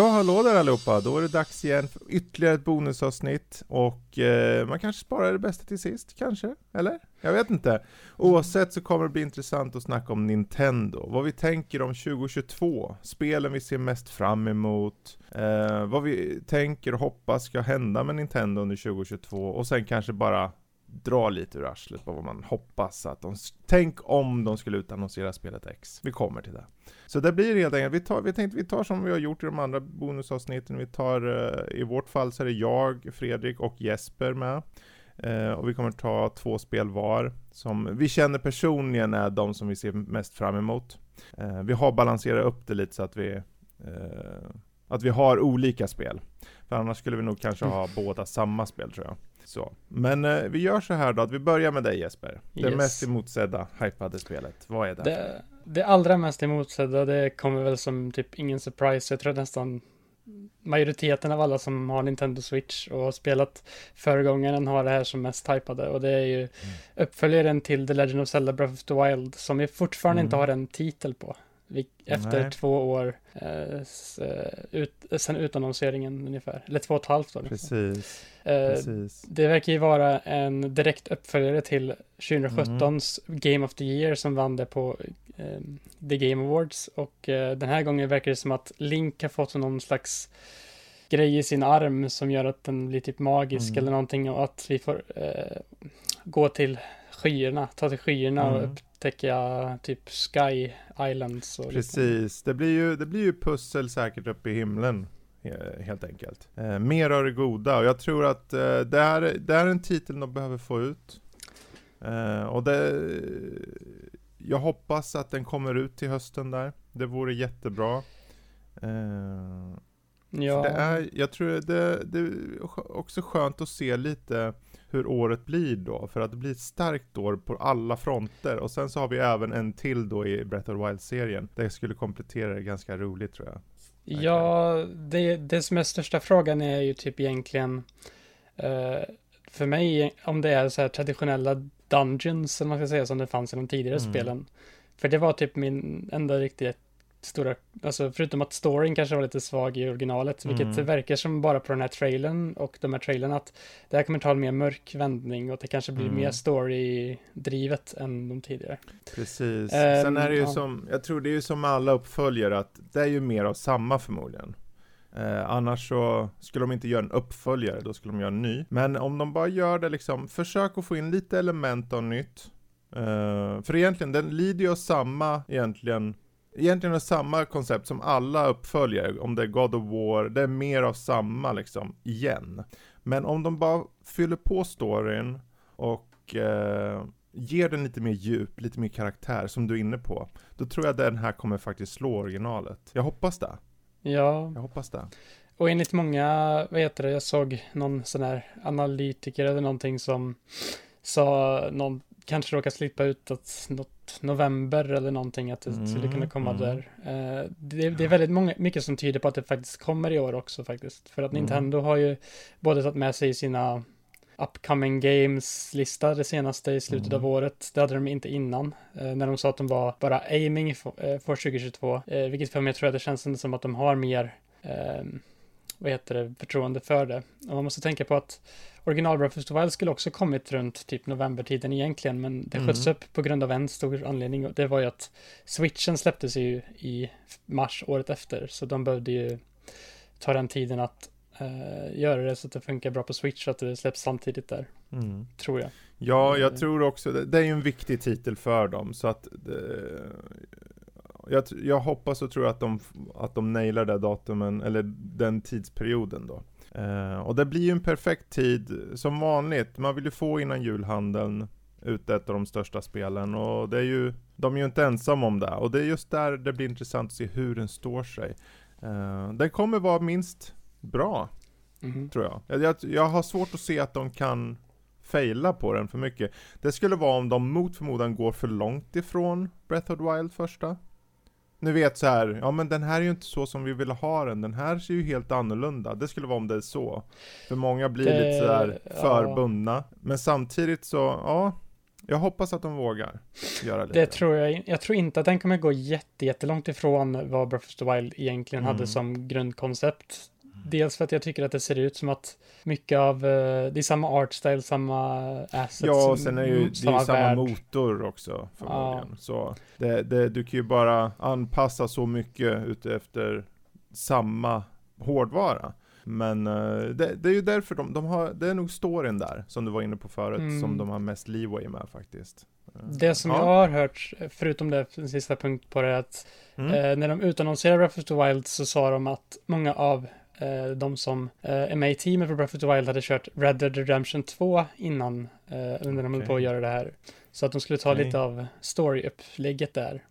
Ja, hallå där allihopa! Då är det dags igen för ytterligare ett bonusavsnitt och eh, man kanske sparar det bästa till sist, kanske? Eller? Jag vet inte. Oavsett så kommer det bli intressant att snacka om Nintendo, vad vi tänker om 2022, spelen vi ser mest fram emot, eh, vad vi tänker och hoppas ska hända med Nintendo under 2022 och sen kanske bara dra lite ur arslet på vad man hoppas att de... Tänk om de skulle utannonsera spelet X. Vi kommer till det. Så det blir helt enkelt, vi, tar, vi tänkte vi tar som vi har gjort i de andra bonusavsnitten. Vi tar, uh, i vårt fall så är det jag, Fredrik och Jesper med. Uh, och vi kommer ta två spel var, som vi känner personligen är de som vi ser mest fram emot. Uh, vi har balanserat upp det lite så att vi att vi har olika spel. För annars skulle vi nog kanske ha båda samma spel tror jag. Så. Men eh, vi gör så här då, att vi börjar med dig Jesper. Det yes. mest emotsedda hypade spelet, vad är det? det? Det allra mest emotsedda, det kommer väl som typ ingen surprise. Jag tror nästan majoriteten av alla som har Nintendo Switch och har spelat föregångaren har det här som mest hypade och det är ju mm. uppföljaren till The Legend of Zelda Breath of the Wild som vi fortfarande mm. inte har en titel på efter Nej. två år eh, eh, ut, sen utannonseringen ungefär, eller två och ett halvt år. Precis. Eh, Precis. Det verkar ju vara en direkt uppföljare till 2017s mm. Game of the Year som vann det på eh, The Game Awards och eh, den här gången verkar det som att Link har fått någon slags grej i sin arm som gör att den blir typ magisk mm. eller någonting och att vi får eh, gå till till skyarna mm. och upptäcka typ Sky Islands. Och Precis, det blir, ju, det blir ju pussel säkert uppe i himlen. Helt enkelt. Eh, mer av det goda och jag tror att eh, det, här, det här är en titel de behöver få ut. Eh, och det, jag hoppas att den kommer ut till hösten där. Det vore jättebra. Eh, ja. Det är, jag tror det, det är också skönt att se lite hur året blir då, för att det blir ett starkt år på alla fronter. Och sen så har vi även en till då i Breath of Wild-serien. Det skulle komplettera det ganska roligt tror jag. Ja, det, det som är största frågan är ju typ egentligen uh, för mig om det är så här traditionella dungeons, eller man ska säga, som det fanns i de tidigare mm. spelen. För det var typ min enda riktigt stora, alltså förutom att storyn kanske var lite svag i originalet, mm. vilket verkar som bara på den här trailern och de här trailern att det här kommer ta en mer mörk vändning och det kanske blir mm. mer story-drivet än de tidigare. Precis. Um, Sen är det ju ja. som, jag tror det är ju som alla uppföljare att det är ju mer av samma förmodligen. Eh, annars så skulle de inte göra en uppföljare, då skulle de göra en ny. Men om de bara gör det liksom, försök att få in lite element av nytt. Eh, för egentligen, den lider ju av samma egentligen egentligen är samma koncept som alla uppföljare, om det är God of War, det är mer av samma liksom, igen. Men om de bara fyller på storyn och eh, ger den lite mer djup, lite mer karaktär, som du är inne på, då tror jag den här kommer faktiskt slå originalet. Jag hoppas det. Ja. Jag hoppas det. Och enligt många, vad heter det, jag såg någon sån här analytiker eller någonting som sa någon kanske råkar slippa ut att något november eller någonting att det mm, skulle kunna komma mm. där. Uh, det, det, är väldigt många, mycket som tyder på att det faktiskt kommer i år också faktiskt. För att mm. Nintendo har ju både tagit med sig sina upcoming games-lista det senaste i slutet av mm. året. Det hade de inte innan. Uh, när de sa att de var bara aiming för, uh, för 2022. vilket för mig tror jag det känns som att de har mer ehm, vad heter det, förtroende för det. Och man måste tänka på att original Breath of the Wild skulle också kommit runt typ novembertiden egentligen, men det sköts mm. upp på grund av en stor anledning och det var ju att switchen släpptes ju i mars året efter, så de behövde ju ta den tiden att uh, göra det så att det funkar bra på switch så att det släpps samtidigt där. Mm. Tror jag. Ja, jag tror också det. Det är ju en viktig titel för dem, så att det, jag, jag, hoppas och tror att de, att de nailar det datumen, eller den tidsperioden då. Uh, och det blir ju en perfekt tid, som vanligt. Man vill ju få innan julhandeln ut ett av de största spelen och det är ju, de är ju inte ensamma om det. Och det är just där det blir intressant att se hur den står sig. Uh, den kommer vara minst bra, mm tror jag. jag. Jag har svårt att se att de kan faila på den för mycket. Det skulle vara om de mot förmodan går för långt ifrån Breath of the Wild första. Nu vet så här, ja men den här är ju inte så som vi vill ha den, den här ser ju helt annorlunda. Det skulle vara om det är så. För många blir Det- lite sådär för ja. Men samtidigt så, ja, jag hoppas att de vågar göra lite. Det tror jag, jag tror inte att den kommer gå jätte, jättelångt ifrån vad Breath of the Wild egentligen Mm. hade som grundkoncept. Dels för att jag tycker att det ser ut som att mycket av, eh, det är samma art style, samma assets, Ja, och sen är ju, det är ju samma motor också förmodligen. Så det, det, du kan ju bara anpassa så mycket utefter samma hårdvara. Men eh, det, det är ju därför de, de har, det är nog storyn där, som du var inne på förut, Mm. som de har mest leeway med faktiskt. Eh, Det som ja. jag har hört, förutom det, en sista punkt på det, är att Mm. eh, när de utannonserade Breath of the Wild så sa de att många av de som eh, är med i teamet för Breath of the Wild hade kört Red Dead Redemption 2 innan, eh, när de höll på att göra det här. Så att de skulle ta Okej. lite av story-upplägget där.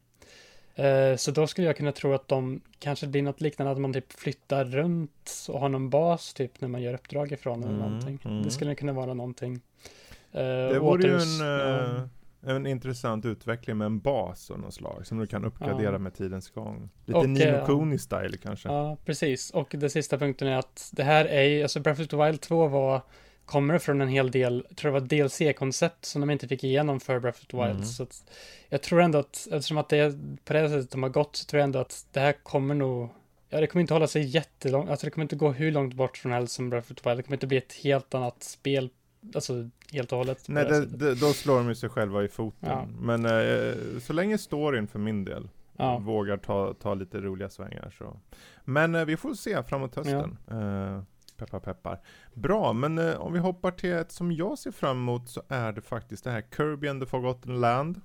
Eh, så då skulle jag kunna tro att de kanske blir något liknande, att man typ flyttar runt och har någon bas typ när man gör uppdrag ifrån eller Mm, någonting. mm. Det skulle kunna vara någonting. Eh, Det vore ju en, ja. En intressant utveckling med en bas av något slag, som du kan uppgradera Ja. med tidens gång. Lite Och, Nino eh, Kuni-style kanske. Ja, precis. Och den sista punkten är att det här är ju, alltså Breath of the Wild 2 var, kommer från en hel del, jag tror det var DLC-koncept som de inte fick igenom för Breath of the Wild. Mm. Så att, jag tror ändå att, eftersom att det är på det sättet de har gått, så tror jag ändå att det här kommer nog, ja det kommer inte hålla sig jättelångt, alltså det kommer inte gå hur långt bort från helst som Breath of the Wild. Det kommer inte bli ett helt annat spel, alltså helt och hållet. Nej, det det, då slår de ju sig själva i foten. Ja. Men eh, så länge storyn för min del Ja. vågar ta, ta lite roliga svängar så. Men eh, vi får se framåt hösten. Eh, peppar peppar. Bra, men eh, om vi hoppar till ett som jag ser fram emot så är det faktiskt det här Kirby and the Forgotten Land.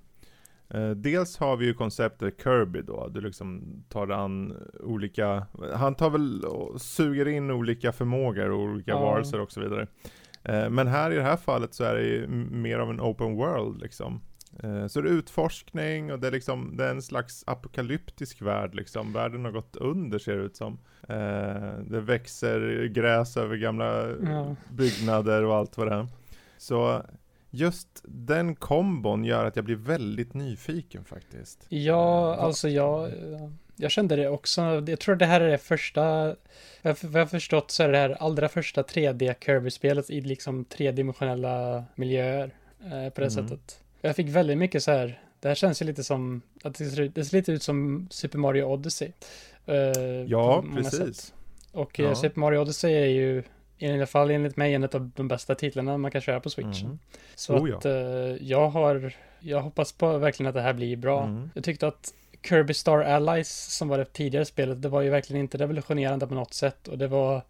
Eh, dels har vi ju konceptet Kirby då, du liksom tar an olika, han tar väl och suger in olika förmågor och olika Ja. varelser och så vidare. Eh, Men här i det här fallet så är det ju mer av en open world liksom. Eh, Så det är utforskning och det är liksom, det är en slags apokalyptisk värld liksom. Världen har gått under ser det ut som. Eh, Det växer gräs över gamla Ja. byggnader och allt vad det är. Så just den kombon gör att jag blir väldigt nyfiken faktiskt. Ja, alltså jag, jag kände det också. Jag tror det här är det första, vad jag har förstått så är det här allra första 3D Kirby-spelet i liksom tredimensionella miljöer eh, på det Mm. sättet. Jag fick väldigt mycket så här, det här känns ju lite som, att det ser, ut- det ser lite ut som Super Mario Odyssey. eh, Ja, precis. sätt. Och eh, Ja. Super Mario Odyssey är ju i alla fall enligt mig en av de bästa titlarna man kan köra på Switch. Mm. Så Oh ja. att eh, jag har, jag hoppas på verkligen att det här blir bra. Mm. Jag tyckte att Kirby Star Allies, som var det tidigare spelet, det var ju verkligen inte revolutionerande på något sätt och det var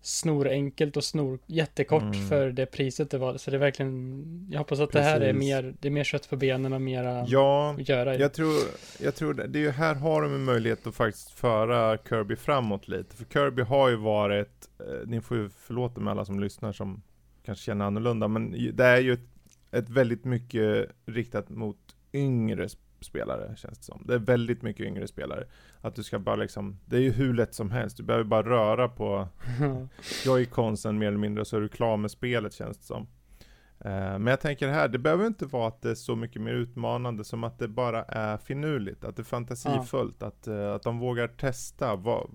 snorenkelt och snor jättekort Mm. för det priset det var. Så det är verkligen, jag hoppas att det här är Precis. mer, det är mer kött på benen och mera Ja, att göra i. Jag tror, jag tror det, det är ju här har de en möjlighet att faktiskt föra Kirby framåt lite. För Kirby har ju varit, eh, ni får ju förlåta med alla som lyssnar som kanske känner annorlunda, men det är ju ett, ett väldigt mycket riktat mot yngre spelare känns det som. Det är väldigt mycket yngre spelare. Att du ska bara liksom, det är ju hur lätt som helst. Du behöver bara röra på joyconsen mer eller mindre så är du klar med spelet känns det som. Eh, Men jag tänker här, det behöver inte vara att det är så mycket mer utmanande som att det bara är finurligt, att det är fantasifullt, att, eh, att de vågar testa vad,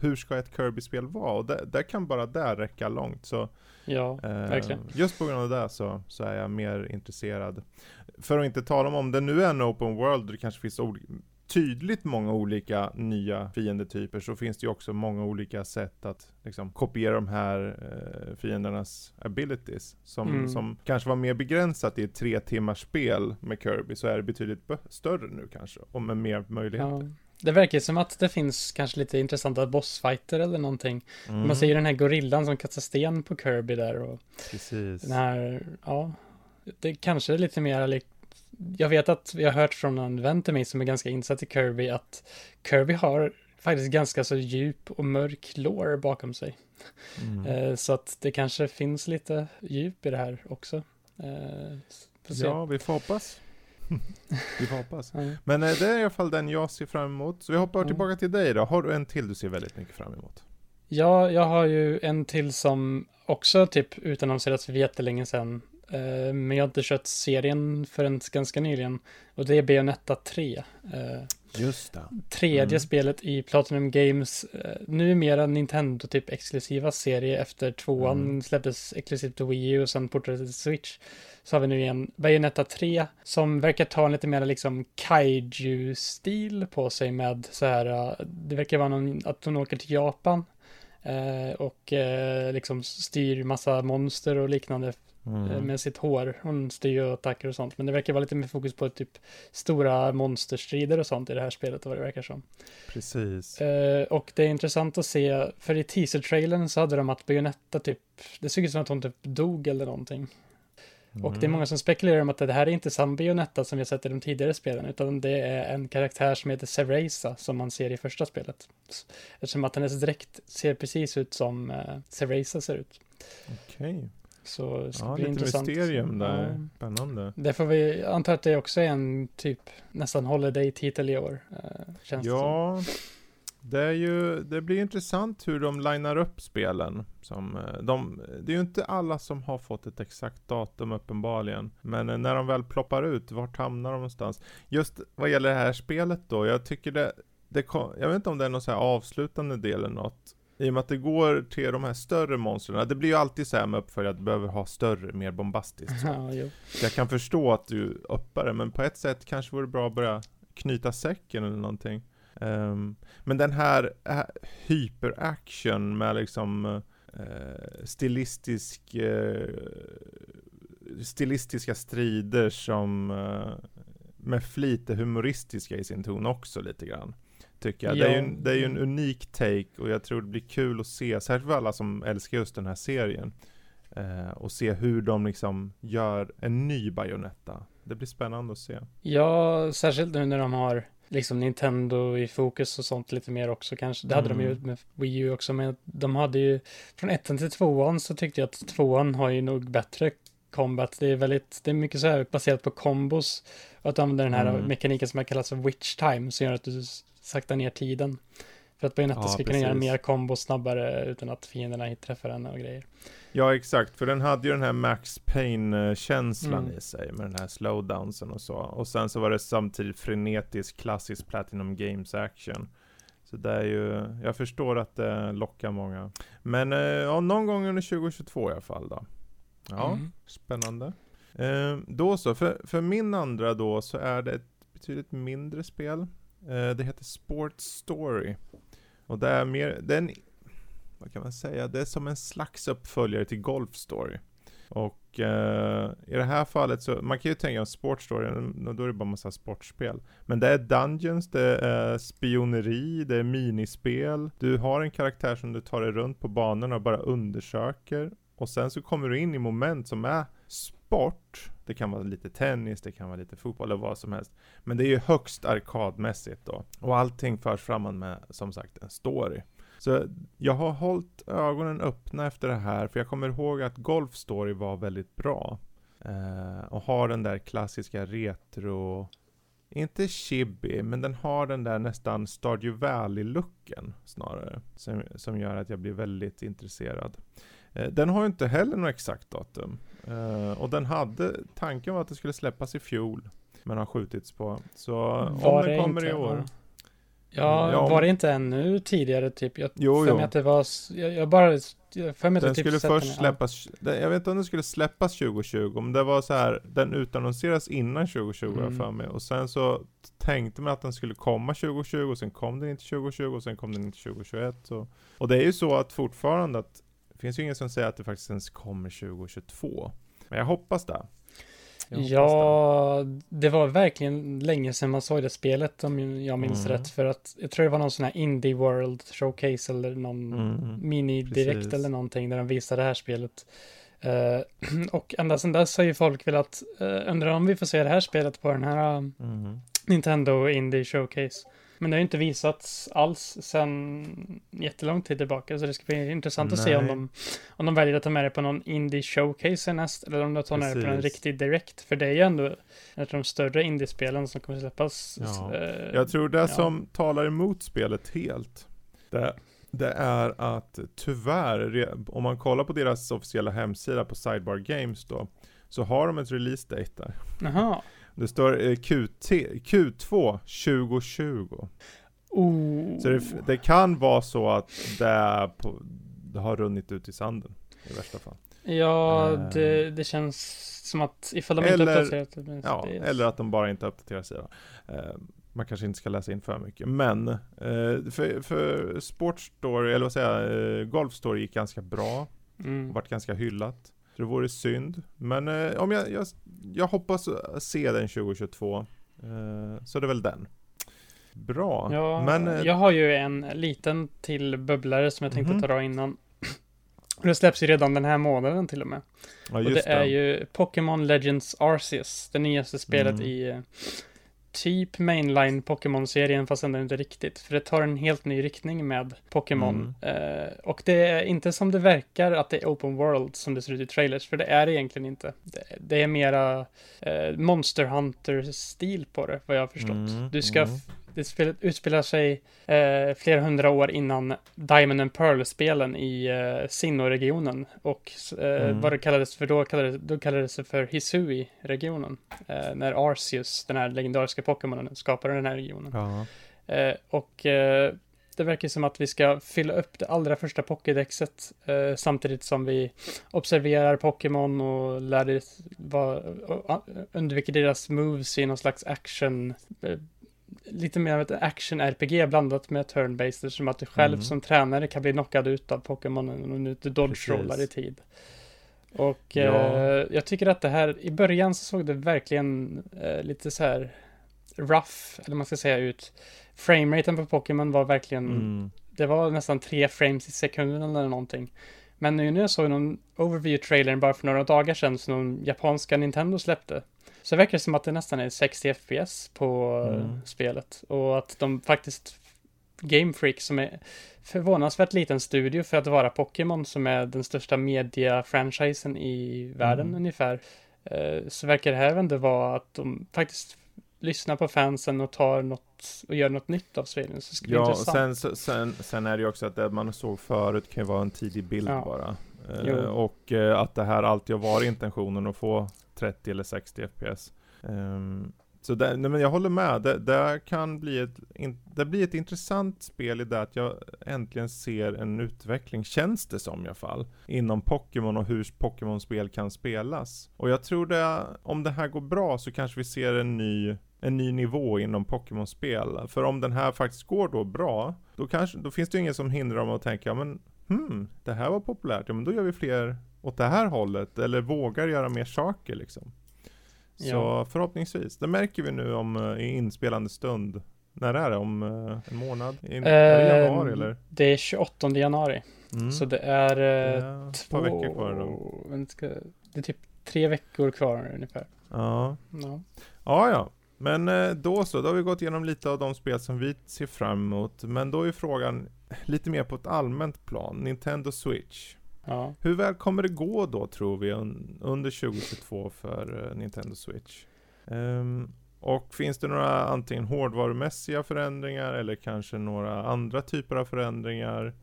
hur ska ett Kirby-spel vara? Och det, det kan bara där räcka långt. Så, ja, eh, verkligen. just på grund av det så, så är jag mer intresserad. För att inte tala om, om det nu är en open world det kanske finns tydligt många olika nya fiendetyper så finns det ju också många olika sätt att liksom, kopiera de här eh, fiendernas abilities. Som, Mm. som kanske var mer begränsat i ett tre timmars spel med Kirby så är det betydligt större nu kanske och med mer möjligheter. Ja. Det verkar som att det finns kanske lite intressanta bossfighter eller någonting. Mm, Man ser ju den här gorillan som kastar sten på Kirby där och Precis. Den här, ja, det kanske är lite mer likt jag vet att vi har hört från en vän till mig som är ganska insatt i Kirby att Kirby har faktiskt ganska så djup och mörk lore bakom sig. Mm. Eh, så att det kanske finns lite djup i det här också. Eh. Ja, vi får hoppas. vi får hoppas. Men eh, det är i alla fall den jag ser fram emot. Så vi hoppar Ja. tillbaka till dig då. Har du en till du ser väldigt mycket fram emot? Ja, jag har ju en till som också typ utannonserats för jättelänge sedan. Eh, men jag har inte kört serien förrän ganska nyligen. Och det är Bayonetta 3. Eh, Just det. tredje Mm. spelet i Platinum Games, eh, numera Nintendo typ exklusiva serie efter tvåan Mm. släpptes exklusivt till Wii U och sen portades till Switch. Så har vi nu igen Bayonetta 3 som verkar ta en lite mer liksom kaiju-stil på sig med så här, eh, det verkar vara någon, att hon åker till Japan eh, och eh, liksom styr massa monster och liknande Mm. med sitt hår. Hon styr ju attacker och sånt, men det verkar vara lite mer fokus på typ stora monsterstrider och sånt i det här spelet, vad det verkar som. Precis. Eh, och det är intressant att se, för i teaser-trailern så hade de att Bayonetta typ, det såg ut som att hon typ dog eller någonting. Och det är Mm. många som spekulerar om att det här är inte samma Bayonetta som vi har sett i de tidigare spelen, utan det är en karaktär som heter Cereza som man ser i första spelet. Eftersom att hennes dräkt ser precis ut som uh, Cereza ser ut. Okej. Så det ska Ja, bli lite intressant. mysterium där. Ja. Spännande. Det får vi anta att det också är en typ nästan holiday-titel i år. eh, känns det. Ja, det är ju, det blir intressant hur de linar upp spelen. Som, eh, de, det är ju inte alla som har fått ett exakt datum uppenbarligen. Men eh, när de väl ploppar ut, vart hamnar de någonstans? Just vad gäller det här spelet då, jag tycker det, det kom, jag vet inte om det är någon så här avslutande del eller något. I och med att det går till de här större monstren. Det blir ju alltid så här med uppföljare att du behöver ha större, mer bombastiskt. Ja, jo. Jag kan förstå att du uppar det, men på ett sätt kanske vore bra att börja knyta säcken eller någonting. Ehm, men den här äh, hyperaction med liksom uh, stilistisk, eh, stilistiska strider som eh, med flit är humoristiska i sin ton också lite grann. Tycker jag. Det, är ju, en- det är ju en unik take och jag tror det blir kul att se, särskilt för alla som älskar just den här serien. Eh, och se hur de liksom gör en ny Bayonetta. Det blir spännande att se. Ja, särskilt nu när de har liksom Nintendo i fokus och sånt lite mer också kanske. Det hade de ju Mm. med Wii U också, men de hade ju från ettan till tvåan så tyckte jag att tvåan har ju nog bättre combat. Det är väldigt, det är mycket så här baserat på kombos att de använder den här Mm. mekaniken som har kallats för witch time som gör att du s- saktar ner tiden. För att Bayonetta Ja, ska kunna göra precis. mer kombos snabbare utan att fienderna träffar henne och grejer. Ja exakt, för den hade ju den här Max Payne-känslan Mm. i sig med den här slowdownsen och så. Och sen så var det samtidigt frenetisk klassisk Platinum Games action. Så det är ju, jag förstår att det lockar många. Men eh, ja, någon gång under 2022 i alla fall då. Ja, Mm. spännande. Eh, då så, för, för min andra då så är det ett betydligt mindre spel. Eh, det heter Sports Story. Och det är mer, den, vad kan man säga, det är som en slags uppföljare till Golf Story. Och eh, i det här fallet så, man kan ju tänka om Sports Story, då är det bara massa sportspel. Men det är Dungeons, det är spioneri, det är minispel. Du har en karaktär som du tar dig runt på banorna och bara undersöker. Och sen så kommer du in i moment som är sport. Det kan vara lite tennis, det kan vara lite fotboll eller vad som helst. Men det är ju högst arkadmässigt då. Och allting förs framåt med, som sagt, en story. Så jag har hållit ögonen öppna efter det här, för jag kommer ihåg att Golf Story var väldigt bra. Eh, och har den där klassiska retro, inte chibi, men den har den där nästan Stardew Valley-looken snarare. Som, som gör att jag blir väldigt intresserad. Eh, den har ju inte heller något exakt datum. Eh, och den hade, tanken var att det skulle släppas i fjol. Men har skjutits på. Så om det den kommer inte- i år. Ja, Ja, var men- det inte ännu tidigare typ? Jag Jo, för jo. att det var, jag, jag bara, jag för mig Den typ skulle först den, släppas, den- jag vet inte om den skulle släppas 2020, men det var så här, den utannonseras innan 2020 har jag Mm. för mig. Och sen så tänkte man att den skulle komma 2020, och sen kom den inte 2020, och sen kom den inte 2021. Så. Och det är ju så att fortfarande att, finns ju ingen som säger att det faktiskt ens kommer 2022. Men jag hoppas det. Jag hoppas Ja, det var verkligen länge sedan man såg det spelet om jag minns Mm. rätt. För att jag tror det var någon sån här Indie World Showcase eller någon det. Mm. mini-direkt precis. eller någonting där de visade det här spelet. Eh, och ända sedan dess har ju folk velat, uh, undrar om vi får se det här spelet på den här um, Mm. Nintendo Indie Showcase. Men det har ju inte visats alls sedan jättelång tid tillbaka, så det ska bli intressant att se om Nej. de, om de väljer att ta med det på någon Indie Showcase härnäst, eller om de tar med det på en riktig direkt, för det är ju ändå ett av de större indiespelen som kommer släppas. Ja. eh, Jag tror det ja. som talar emot spelet helt, det, det är att tyvärr, om man kollar på deras officiella hemsida på Sidebar Games då, så har de ett release date där. Jaha. Det står eh, QT, Q2 2020. Oh. Så det, det kan vara så att det, på, det har runnit ut i sanden i värsta fall. Ja, Eh. det, det känns som att ifall de inte Eller- det med Ja, spel. eller att de bara inte uppdaterar sidan. Eh, man kanske inte ska läsa in för mycket. Men eh, för, för Sportstory, eller vad säger jag, eh, Golf Story gick ganska bra. Mm. Vart ganska hyllat. Så det vore synd. Men eh, om jag, jag, jag hoppas se den 2022. Eh, så det är väl den. Bra. Ja, Men eh, jag har ju en liten till bubblare som jag tänkte Mhm. ta innan. Det släpps ju redan den här månaden till och med. ja, och just det är ju Pokémon Legends Arceus, det nyaste spelet Mm. i eh, typ mainline Pokémon-serien, fast ändå inte riktigt. För det tar en helt ny riktning med Pokémon. Eh, och det är inte som det verkar att det är open world som det ser ut i trailers, för det är det egentligen inte. Det, det är mera eh, Monster Hunter-stil på det, vad jag har förstått. Mm, Du ska mm. Det spel, utspelar sig eh, flera hundra år innan Diamond and Pearl-spelen i eh, Sinnoh-regionen. Och eh, Mm. vad det kallades för då, kallades, då kallades det för Hisui-regionen. Eh, när Arceus, den här legendariska Pokémonen, skapade den här regionen. Ja. Eh, och eh, det verkar som att vi ska fylla upp det allra första Pokédexet eh, samtidigt som vi observerar Pokémon och lär vad, och undviker deras moves i någon slags action eh, lite mer av ett action-RPG blandat med turn-based som att du själv Mm. som tränare kan bli knockad ut av Pokémonen om du inte dodge-rollar i tid. Och Ja. eh, jag tycker att det här, i början så såg det verkligen eh, lite så här rough, eller man ska säga ut. Frameraten på Pokémon var verkligen, Mm. det var nästan tre frames i sekunden eller någonting. Men nu när jag såg någon overview-trailern bara för några dagar sedan som japanska Nintendo släppte. Så verkar det som att det nästan är 60 FPS på Mm. spelet. Och att de faktiskt, Game Freak som är förvånansvärt liten studio för att vara Pokémon som är den största media-franchisen i världen Mm. ungefär. Eh, Så verkar det här ändå vara att de faktiskt lyssnar på fansen och tar något och gör något nytt av serien. Så det Ja, och sen, sen, sen är det ju också att det man såg förut kan ju vara en tidig bild Ja. bara. Jo. Eh, och eh, att det här alltid har varit intentionen att få 30 eller 60 FPS. Um, så där, nej men jag håller med, det, det kan bli ett, in, det blir ett intressant spel i det att jag äntligen ser en utveckling, känns det som i alla fall, inom Pokémon och hur Pokémon-spel kan spelas. Och jag tror det, om det här går bra så kanske vi ser en ny en ny nivå inom Pokémon-spel. För om den här faktiskt går då bra, då, kanske, då finns det ju ingen som hindrar dem att tänka, ja, men hmm, det här var populärt, ja men då gör vi fler åt det här hållet, eller vågar göra mer saker liksom. Så Ja. förhoppningsvis, det märker vi nu om eh, i inspelande stund. När är det? Om eh, en månad? I, Eh, januari eller? Det är 28 januari. Mm. Så det är eh, Ja, ett par veckor kvar då. det är typ tre veckor kvar ungefär. Ja. Ja. Ja, ja. Men eh, då så, då har vi gått igenom lite av de spel som vi ser fram emot. Men då är frågan lite mer på ett allmänt plan. Nintendo Switch ja. Hur väl kommer det gå då tror vi un under 2022 för eh, Nintendo Switch? Um, och finns det några antingen hårdvarumässiga förändringar eller kanske några andra typer av förändringar?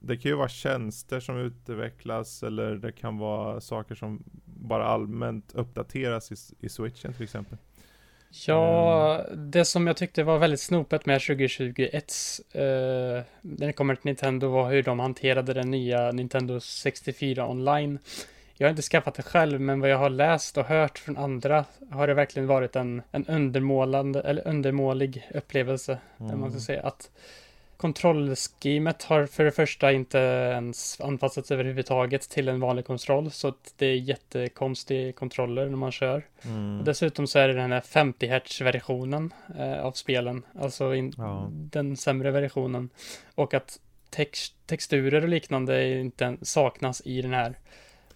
Det kan ju vara tjänster som utvecklas eller det kan vara saker som bara allmänt uppdateras i, i switchen till exempel. Ja, det som jag tyckte var väldigt snopet med 2021 eh, när det kommer till Nintendo var hur de hanterade den nya Nintendo 64 online. Jag har inte skaffat det själv, men vad jag har läst och hört från andra har det verkligen varit en, en undermålande, eller undermålig upplevelse, mm. man ska säga. Att kontrollschemet har för det första inte ens anpassats överhuvudtaget till en vanlig kontroll, så att det är jättekonstiga kontroller när man kör. Mm. Dessutom så är det den här 50 Hz versionen eh, av spelen, alltså in, Ja. den sämre versionen. Och att text, texturer och liknande inte saknas i den här.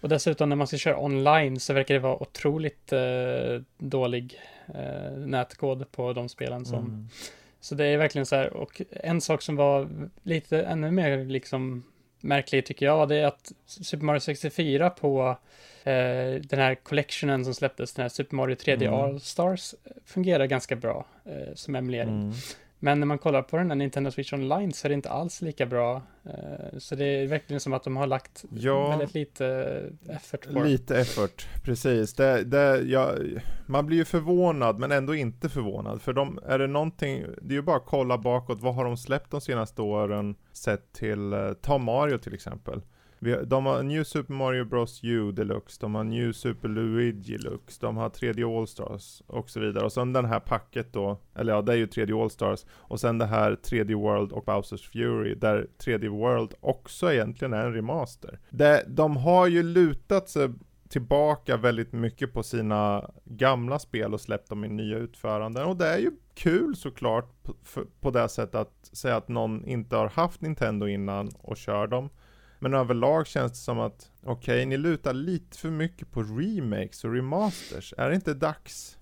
Och dessutom när man ska köra online så verkar det vara otroligt eh, dålig eh, nätkod på de spelen som Mm. Så det är verkligen så här, och en sak som var lite ännu mer liksom märklig tycker jag, det är att Super Mario 64 på eh, den här collectionen som släpptes, den här Super Mario 3D Mm. All-Stars, fungerar ganska bra eh, som emulering. Mm. Men när man kollar på den här Nintendo Switch Online så är det inte alls lika bra. Eh, så det är verkligen som att de har lagt Ja. väldigt lite effort på. Lite effort, precis. Det, det, ja, man blir ju förvånad, men ändå inte förvånad. För de, är det någonting, det är ju bara att kolla bakåt, vad har de släppt de senaste åren sett till, eh, ta Mario till exempel. Vi, har- de har New Super Mario Bros U Deluxe, de har New Super Luigi Deluxe, de har 3D All-Stars och så vidare. Och sen den här packet då, eller ja, det är ju 3D All-Stars. Och sen det här 3D World och Bowsers Fury, där 3D World också egentligen är en remaster. Det, de har ju lutat sig tillbaka väldigt mycket på sina gamla spel och släppt dem i nya utföranden. Och det är ju kul såklart på, för, på det sättet att säga att någon inte har haft Nintendo innan och kör dem. Men överlag känns det som att, okej, ni lutar lite för mycket på remakes och remasters. Är det inte dags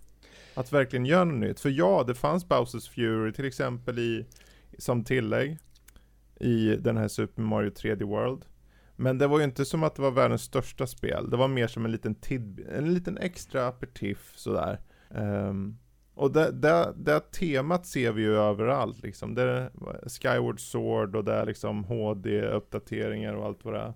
att verkligen göra något nytt? För ja, det fanns Bowsers Fury till exempel i, som tillägg i den här Super Mario 3D World. Men det var ju inte som att det var världens största spel. Det var mer som en liten tid, en liten extra aperitif sådär. Um, och det, det, det temat ser vi ju överallt liksom. Det är Skyward Sword och det är liksom HD-uppdateringar och allt vad det är.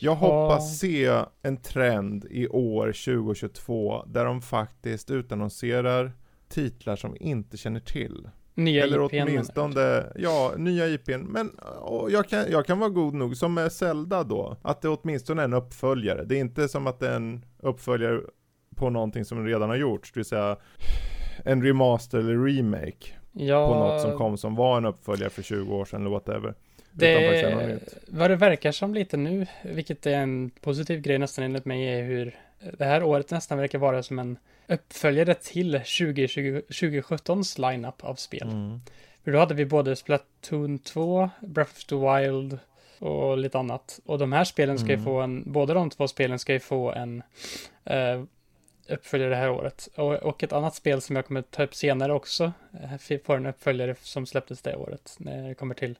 Jag hoppas se en trend i år 2022 där de faktiskt utannonserar titlar som vi inte känner till. Nya Eller IPn, åtminstone, ja, nya IPn. Men jag, kan, jag kan vara god nog, som med Zelda då, att det åtminstone är en uppföljare. Det är inte som att det är en uppföljare på någonting som redan har gjorts, det vill säga en remaster eller remake Ja, på något som kom som var en uppföljare för 20 år sedan eller whatever. Det, vad det verkar som lite nu, vilket är en positiv grej nästan enligt mig, är hur det här året nästan verkar vara som en uppföljare till 2020, 2017s lineup av spel. Mm. För då hade vi både Splatoon 2, Breath of the Wild och lite annat. Och de här spelen ska ju Mm. få en, båda de två spelen ska ju få en eh, uppföljare det här året. Och, och ett annat spel som jag kommer ta upp senare också eh, får en uppföljare som släpptes det året. När det kommer till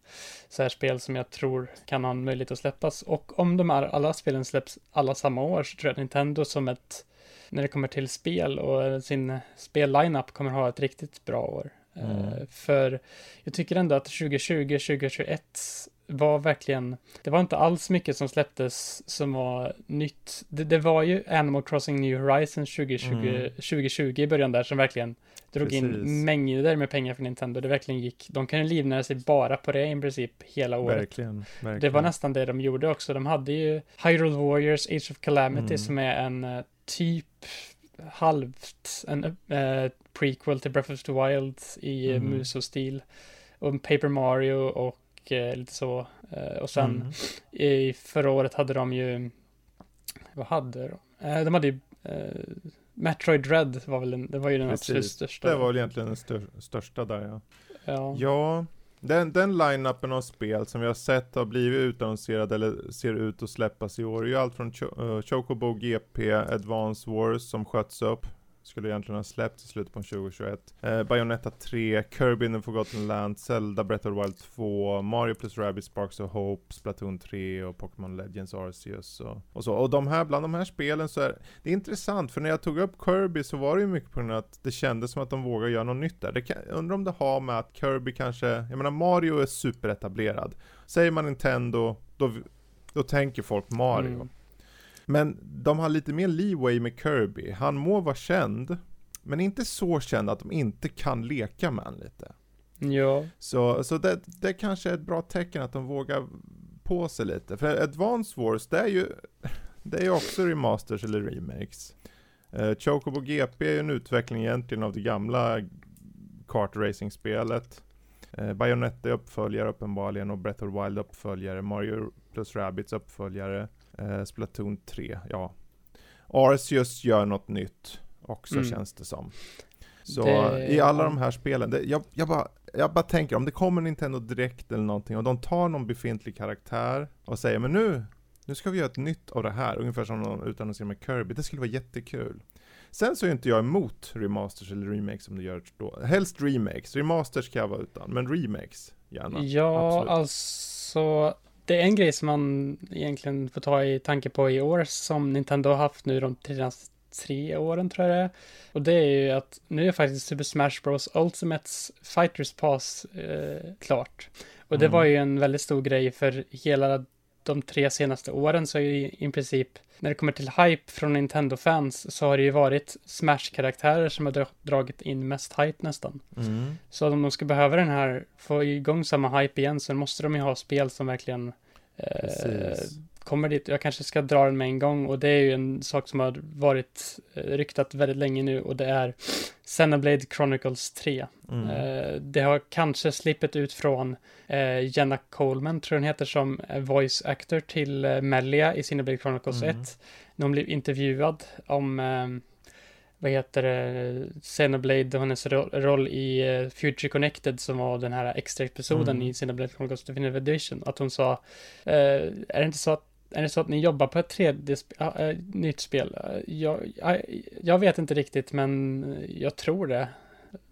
så här spel som jag tror kan ha en möjlighet att släppas. Och om de här alla spelen släpps alla samma år så tror jag att Nintendo som ett, när det kommer till spel och sin spellineup kommer ha ett riktigt bra år. Mm. Eh, För jag tycker ändå att 2020, 2021 var verkligen, det var inte alls mycket som släpptes som var nytt. Det, det var ju Animal Crossing New Horizons 2020, Mm. 2020 i början där som verkligen drog Precis. in mängder med pengar från Nintendo. Det verkligen gick, de kunde livnära sig bara på det i princip hela året. Verkligen, verkligen. Det var nästan det de gjorde också. De hade ju Hyrule Warriors Age of Calamity Mm. som är en eh, typ halvt en eh, prequel till Breath of the Wild i mm. Mhm. Muso-stil. Och Paper Mario och eh, lite så. Eh, och sen Mm. i förra året hade de ju, vad hade de? Eh, de hade ju Metroid Dread var väl en, det var ju den absolut Precis. största. Det var väl egentligen den stör, största där ja. ja. Ja, den, den line-upen av spel som vi har sett har blivit utannonserad eller ser ut att släppas i år är ju allt från Cho- eh, Chocobo GP, Advance Wars som sköts upp. Skulle egentligen ha släppts i slutet på 2021. Eh, Bayonetta 3, Kirby in the Forgotten Land, Zelda Breath of the Wild 2, Mario plus Rabbids Sparks of Hope, Splatoon 3 och Pokémon Legends Arceus och, och så. Och de här, bland de här spelen så är det är intressant, för när jag tog upp Kirby så var det ju mycket på grund av att det kändes som att de vågar göra något nytt där. Det kan, jag undrar om det har med att Kirby kanske, jag menar Mario är superetablerad. Säger man Nintendo, då, då tänker folk Mario. Mm. Men de har lite mer leeway med Kirby. Han må vara känd, men inte så känd att de inte kan leka med honom lite. Ja. Så, så det, det kanske är ett bra tecken att de vågar på sig lite. För Advance Wars, det är ju, det är ju också remasters eller remakes. Uh, Chocobo GP är ju en utveckling egentligen av det gamla kartracing-spelet. Uh, Bayonetta är uppföljare uppenbarligen och Breath of Wild uppföljare. Mario plus Rabbids uppföljare. Uh, Splatoon 3, ja. Arceus gör något nytt också Mm. känns det som. Så Det- i alla de här spelen, det, jag, jag, bara, jag bara tänker om det kommer Nintendo direkt eller någonting och de tar någon befintlig karaktär och säger men nu, nu ska vi göra ett nytt av det här, ungefär som de utannonserar med Kirby, det skulle vara jättekul. Sen så är inte jag emot remasters eller remakes som du gör då. Helst remakes, remasters kan jag vara utan, men remakes gärna. Ja, Absolut. alltså det är en grej som man egentligen får ta i tanke på i år som Nintendo har haft nu de tre tre åren tror jag det är. Och det är ju att nu är faktiskt Super Smash Bros Ultimates Fighters Pass eh, klart. Och det Mm. var ju en väldigt stor grej för hela de tre senaste åren så är ju i princip när det kommer till hype från Nintendo-fans så har det ju varit Smash-karaktärer som har dra- dragit in mest hype nästan. Mm. Så om de ska behöva den här, få igång samma hype igen så måste de ju ha spel som verkligen eh. Kommer dit. Jag kanske ska dra den med en gång och det är ju en sak som har varit eh, ryktat väldigt länge nu och det är Xenoblade Chronicles 3. Mm. Eh, det har kanske slippit ut från eh, Jenna Coleman, tror jag hon heter, som voice actor till eh, Melia i Xenoblade Chronicles Mm. 1. När hon blev intervjuad om eh, vad heter det, Xenoblade och hennes ro- roll i eh, Future Connected som var den här extra episoden Mm. i Xenoblade Chronicles Definitive Edition. Att hon sa, eh, är det inte så att är det så att ni jobbar på ett tredje sp- eh, nytt spel? Eh, Jag, jag, jag vet inte riktigt, men jag tror det.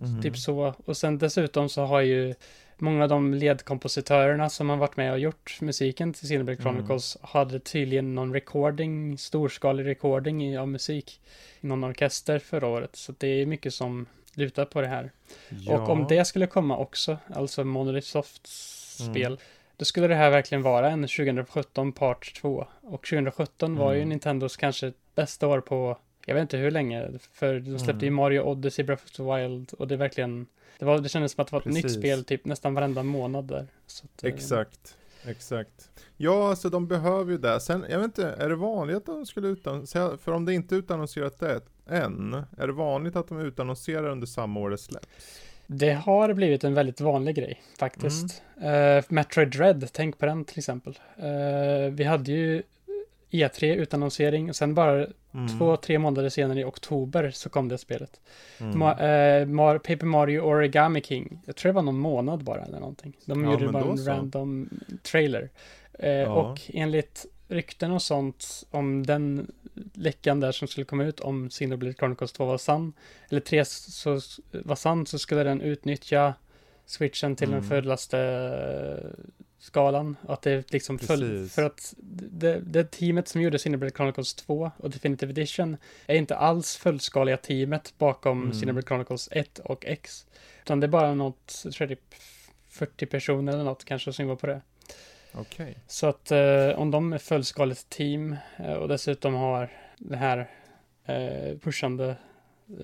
Mm. Typ så. Och sen dessutom så har ju många av de ledkompositörerna som har varit med och gjort musiken till Xenoblade Mm. Chronicles hade tydligen någon recording, storskalig recording av musik i någon orkester förra året. Så det är mycket som lutar på det här. Ja. Och om det skulle komma också, alltså Monolith Softs Mm. Då skulle det här verkligen vara en 2017 part 2. Och 2017 var ju Mm. Nintendos kanske bästa år på, jag vet inte hur länge, för de släppte ju Mm. Mario Odyssey, Breath of the Wild, och det är verkligen, det, var, det kändes som att det var ett nytt Precis. spel typ nästan varenda månad där. Att, eh, Exakt, exakt. Ja, alltså de behöver ju det. Sen, jag vet inte, är det vanligt att de skulle utannonsera, för om det inte utannonserat det än, är det vanligt att de utannonserar under samma år det släpps? Det har blivit en väldigt vanlig grej faktiskt. Mm. Eh, Metroid Dread, tänk på den till exempel. Eh, vi hade ju E3 utannonsering och sen bara Mm. två, tre månader senare i oktober så kom det spelet. Mm. Ma- eh, Mar- Paper Mario Origami King, jag tror det var någon månad bara eller någonting. De Ja, gjorde bara en så. random trailer. Eh, Och enligt rykten och sånt om den läckan där som skulle komma ut om Xenoblade Chronicles 2 var sann, eller 3 så var sann, så skulle den utnyttja switchen till den Mm. fullaste eh, skalan. Att det liksom föll, för att det, det teamet som gjorde Xenoblade Chronicles 2 och Definitive Edition är inte alls fullskaliga teamet bakom Mm. Xenoblade Chronicles 1 och X. Utan det är bara något, jag tror typ 40 personer eller något kanske som var på det. Okej. Så att eh, om de är fullskaligt team eh, och dessutom har det här eh, pushande,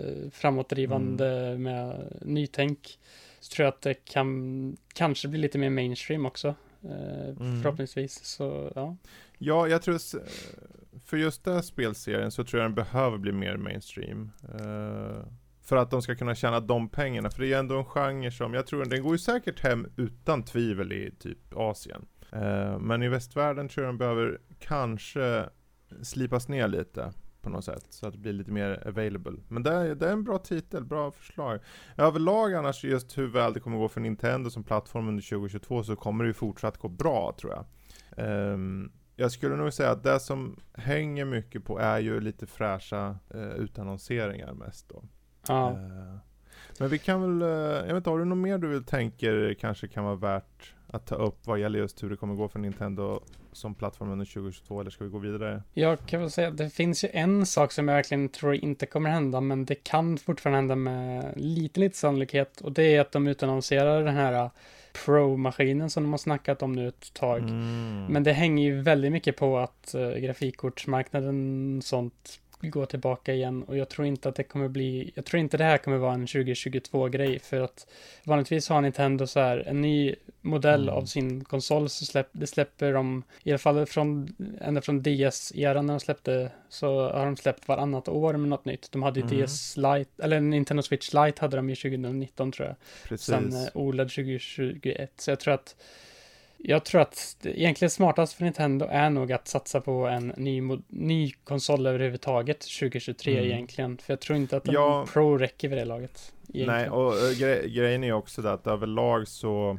eh, framåtdrivande med nytänk så tror jag att det kan kanske bli lite mer mainstream också. Eh, Mm. Förhoppningsvis. Så ja. Ja, jag tror, för just den här spelserien så tror jag den behöver bli mer mainstream. Eh, för att de ska kunna tjäna de pengarna, för det är ändå en genre som, jag tror den går ju säkert hem utan tvivel i typ Asien. Eh, men i västvärlden tror jag den behöver kanske slipas ner lite på något sätt, så att det blir lite mer available. Men det är, det är en bra titel, bra förslag. Överlag annars just hur väl det kommer gå för Nintendo som plattform under 2022 så kommer det ju fortsatt gå bra tror jag. Ehm, jag skulle nog säga att det som hänger mycket på är ju lite fräscha uh, utannonseringar mest då. ja. Eh, men vi kan väl, eh, jag vet inte, har du något mer du vill tänker kanske kan vara värt att ta upp vad gäller just hur det kommer gå för Nintendo som plattform under 2022 eller ska vi gå vidare? Jag kan väl säga att det finns ju en sak som jag verkligen tror inte kommer hända, men det kan fortfarande hända med lite, lite sannolikhet. Och det är att de utannonserar den här uh, Pro-maskinen som de har snackat om nu ett tag. Mm. Men det hänger ju väldigt mycket på att uh, grafikkortsmarknaden sånt går tillbaka igen och jag tror inte att det kommer bli, jag tror inte det här kommer vara en 2022 grej för att vanligtvis har Nintendo så här en ny modell Mm. av sin konsol så släpp, det släpper de, i alla fall från, ända från DS-eran när de släppte så har de släppt varannat år med något nytt. De hade ju Mm. DS Lite, eller Nintendo Switch Lite hade de ju 2019 tror jag. Precis. Sen eh, OLED 2021. Så jag tror att jag tror att det egentligen smartast för Nintendo är nog att satsa på en ny, ny konsol överhuvudtaget 2023 Mm. egentligen. För jag tror inte att en Ja. Pro räcker vid det laget. Nej, egentligen. och uh, gre grejen är också det att överlag så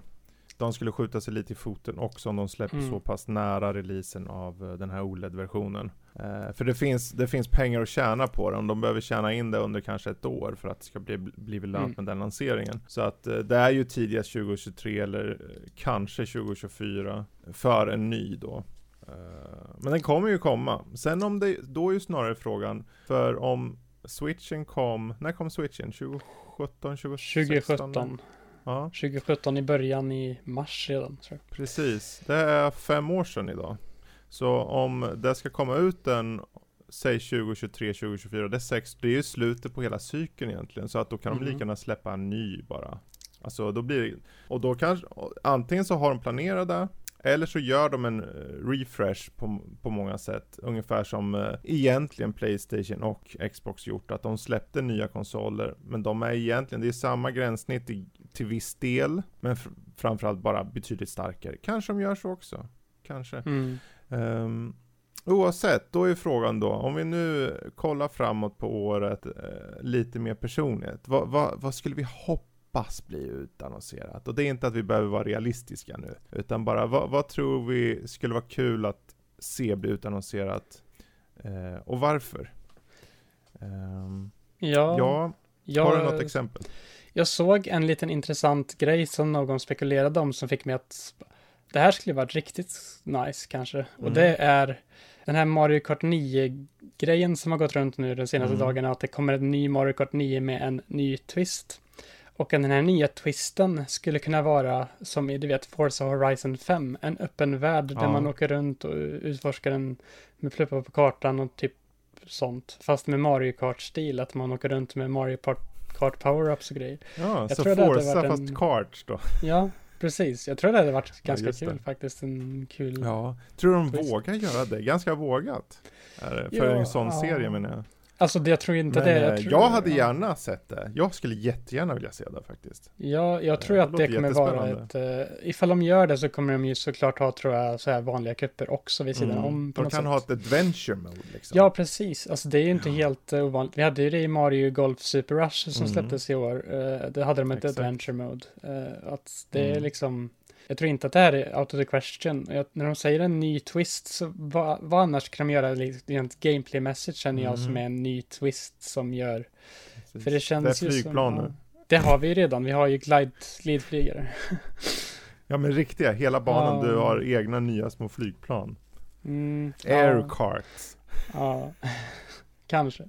de skulle skjuta sig lite i foten också om de släpper Mm. så pass nära releasen av eh, den här OLED-versionen. Eh, för det finns, det finns pengar att tjäna på den, de behöver tjäna in det under kanske ett år för att det ska bli, bli lönt Mm. med den lanseringen. Så att eh, det är ju tidigast 2023 eller eh, kanske 2024 för en ny då. Eh, men den kommer ju komma. Sen om det, då är ju snarare frågan, för om switchen kom, när kom switchen? 2017, 2016? 2017. Ja, 2017 i början i mars redan tror jag. precis. Det är fem år sedan idag. Så om det ska komma ut en, säg 2023, 2024, det är sex, det är ju slutet på hela cykeln egentligen. Så att då kan de Mhm. lika gärna släppa en ny bara. Alltså då blir det, och då kanske, antingen så har de planerat det, eller så gör de en eh, refresh på, på många sätt. Ungefär som eh, egentligen Playstation och Xbox gjort. Att de släppte nya konsoler. Men de är egentligen, det är samma gränssnitt i, till viss del. Men fr- framförallt bara betydligt starkare. Kanske de gör så också. Kanske. Mm. Um, oavsett, då är frågan då, om vi nu kollar framåt på året eh, lite mer personligt. Vad, vad, vad skulle vi hoppas bli utannonserat? Och det är inte att vi behöver vara realistiska nu, utan bara vad, vad tror vi skulle vara kul att se bli utannonserat? Eh, och varför? Ehm, Ja, ja, jag, har du något exempel? jag såg en liten intressant grej som någon spekulerade om som fick mig att det här skulle vara riktigt nice kanske. Och Mm. det är den här Mario Kart 9-grejen som har gått runt nu de senaste Mm. dagarna, att det kommer en ny Mario Kart 9 med en ny twist. Och den här nya twisten skulle kunna vara som i, du vet, Forza Horizon 5, en öppen värld där Ja. man åker runt och utforskar den med pluppar på kartan och typ sånt. Fast med Mario Kart-stil, att man åker runt med Mario Kart, Kart power-ups och grejer. Ja, Jag så tror Forza varit fast en- karts då. Ja, precis. Jag tror det hade varit ganska det. kul faktiskt. En kul... Ja, tror du de Twist. vågar göra det? Ganska vågat. Är det, för Ja, en sån ja. serie menar jag. Alltså, det, jag tror inte Men det. jag, tror, jag hade gärna sett det. Jag skulle jättegärna vilja se det faktiskt. Ja, jag tror det att det kommer vara ett... Uh, ifall de gör det så kommer de ju såklart ha, tror jag, så här vanliga kupper också vid sidan Mm. om. De kan sätt. ha ett adventure mode liksom. Ja, precis. Alltså det är ju inte Ja. helt uh, ovanligt. Vi hade ju det i Mario Golf Super Rush som Mm. släpptes i år. Uh, det hade de ett Exakt. adventure mode. Uh, att det är Mm. liksom... Jag tror inte att det här är out of the question. Jag, när de säger en ny twist, så vad, vad annars kan de göra liksom, rent gameplay-mässigt känner jag Mm. som är en ny twist som gör... Precis. För det känns det är ju flygplan som... nu. Ja, det har vi ju redan. Vi har ju glide, glidflygare. Ja men riktiga, hela banan Ja. du har egna nya små flygplan. Mm, Air ja, carts. ja. Kanske.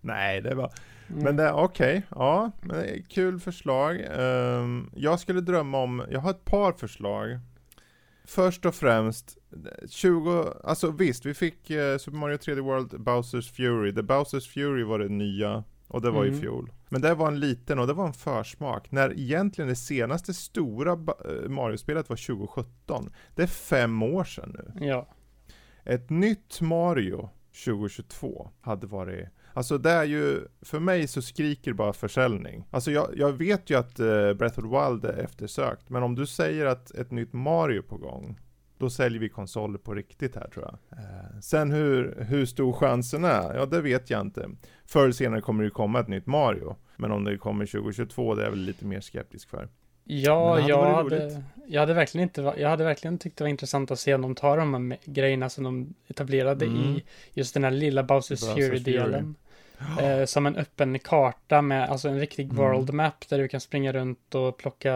Nej, det var... Mm. Men det, okej, ja, men det är kul förslag. Ehm, jag skulle drömma om, jag har ett par förslag. Först och främst, 20, alltså visst, vi fick eh, Super Mario 3D World Bowsers Fury. The Bowsers Fury var det nya, och det var i Mm. fjol. Men det var en liten, och det var en försmak. När egentligen det senaste stora eh, Mario-spelet var 2017. Det är fem år sedan nu. Ja. Ett nytt Mario 2022 hade varit Alltså det är ju, för mig så skriker bara försäljning. Alltså jag, jag vet ju att eh, Breath of the Wild är eftersökt, men om du säger att ett nytt Mario är på gång, då säljer vi konsoler på riktigt här tror jag. Eh, sen hur, hur stor chansen är, ja det vet jag inte. Förr eller senare kommer det ju komma ett nytt Mario, men om det kommer 2022, det är jag väl lite mer skeptisk för. Ja, hade jag, hade, jag hade verkligen inte, jag hade verkligen tyckt det var intressant att se om de tar de här grejerna som de etablerade Mm. i just den här lilla Bowsers Fury-delen. Eh, som en öppen karta med, alltså en riktig Mm. world map där du kan springa runt och plocka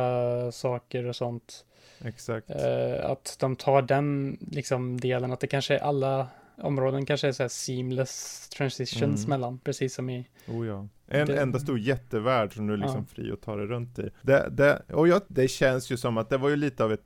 saker och sånt. Exakt. Eh, att de tar den liksom delen, att det kanske är alla områden kanske är så här seamless transitions Mm. mellan, precis som i, Oh ja. En Det- enda stor jättevärld som du är liksom Ja. fri att ta dig runt i. Det, det, och jag, det känns ju som att det var ju lite av ett,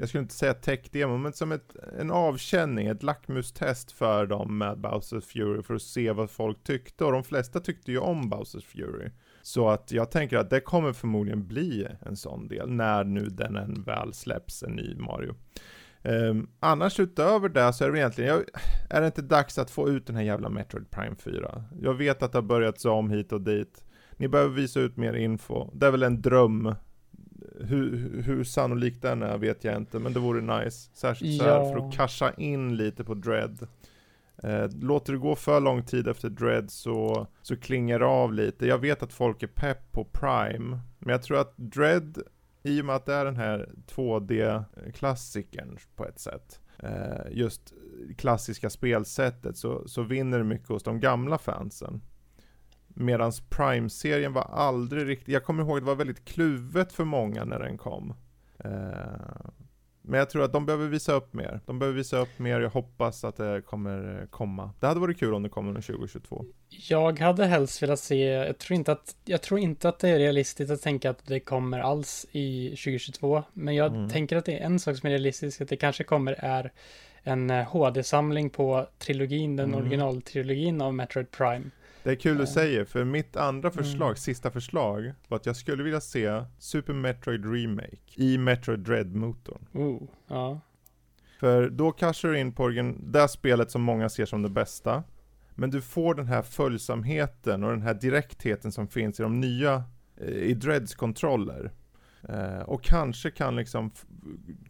jag skulle inte säga tech-demo, men som ett, en avkänning, ett lackmustest för dem med Bowsers Fury för att se vad folk tyckte. Och de flesta tyckte ju om Bowsers Fury. Så att jag tänker att det kommer förmodligen bli en sån del, när nu den än väl släpps, en ny Mario. Um, annars utöver det så är det egentligen, jag, är det inte dags att få ut den här jävla Metroid Prime 4? Jag vet att det har börjat om hit och dit. Ni behöver visa ut mer info. Det är väl en dröm. Hur, hur sannolikt den är vet jag inte, men det vore nice. Särskilt så här Ja. för att casha in lite på Dread. Eh, låter det gå för lång tid efter Dread så, så klingar det av lite. Jag vet att folk är pepp på Prime, men jag tror att Dread, i och med att det är den här 2D-klassikern på ett sätt, eh, just klassiska spelsättet, så, så vinner det mycket hos de gamla fansen. Medans Prime-serien var aldrig riktigt, jag kommer ihåg att det var väldigt kluvet för många när den kom. Eh, Eh, Men jag tror att de behöver visa upp mer. De behöver visa upp mer, jag hoppas att det kommer komma. Det hade varit kul om det kommer under 2022. Jag hade helst velat se, jag tror inte att, jag tror inte att det är realistiskt att tänka att det kommer alls i 2022. Men jag mm. tänker att det är en sak som är realistisk, att det kanske kommer är en HD-samling eh, på trilogin, den mm. originaltrilogin av Metroid Prime. Det är kul du säger, för mitt andra förslag, mm. sista förslag, var att jag skulle vilja se Super Metroid Remake i Metroid Dread-motorn. Oh, ja. För då cashar du in på det spelet som många ser som det bästa. Men du får den här följsamheten och den här direktheten som finns i de nya, eh, i Dreads kontroller. Eh, och kanske kan liksom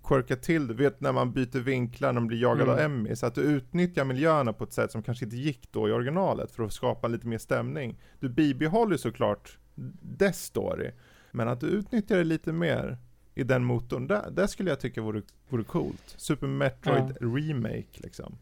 quirka till det, vet när man byter vinklar när man blir jagad mm. av Emmy, så att du utnyttjar miljöerna på ett sätt som kanske inte gick då i originalet för att skapa lite mer stämning. Du bibehåller såklart dess story, men att du utnyttjar det lite mer i den motorn, det, det skulle jag tycka vore, vore coolt. Super Metroid ja. Remake liksom.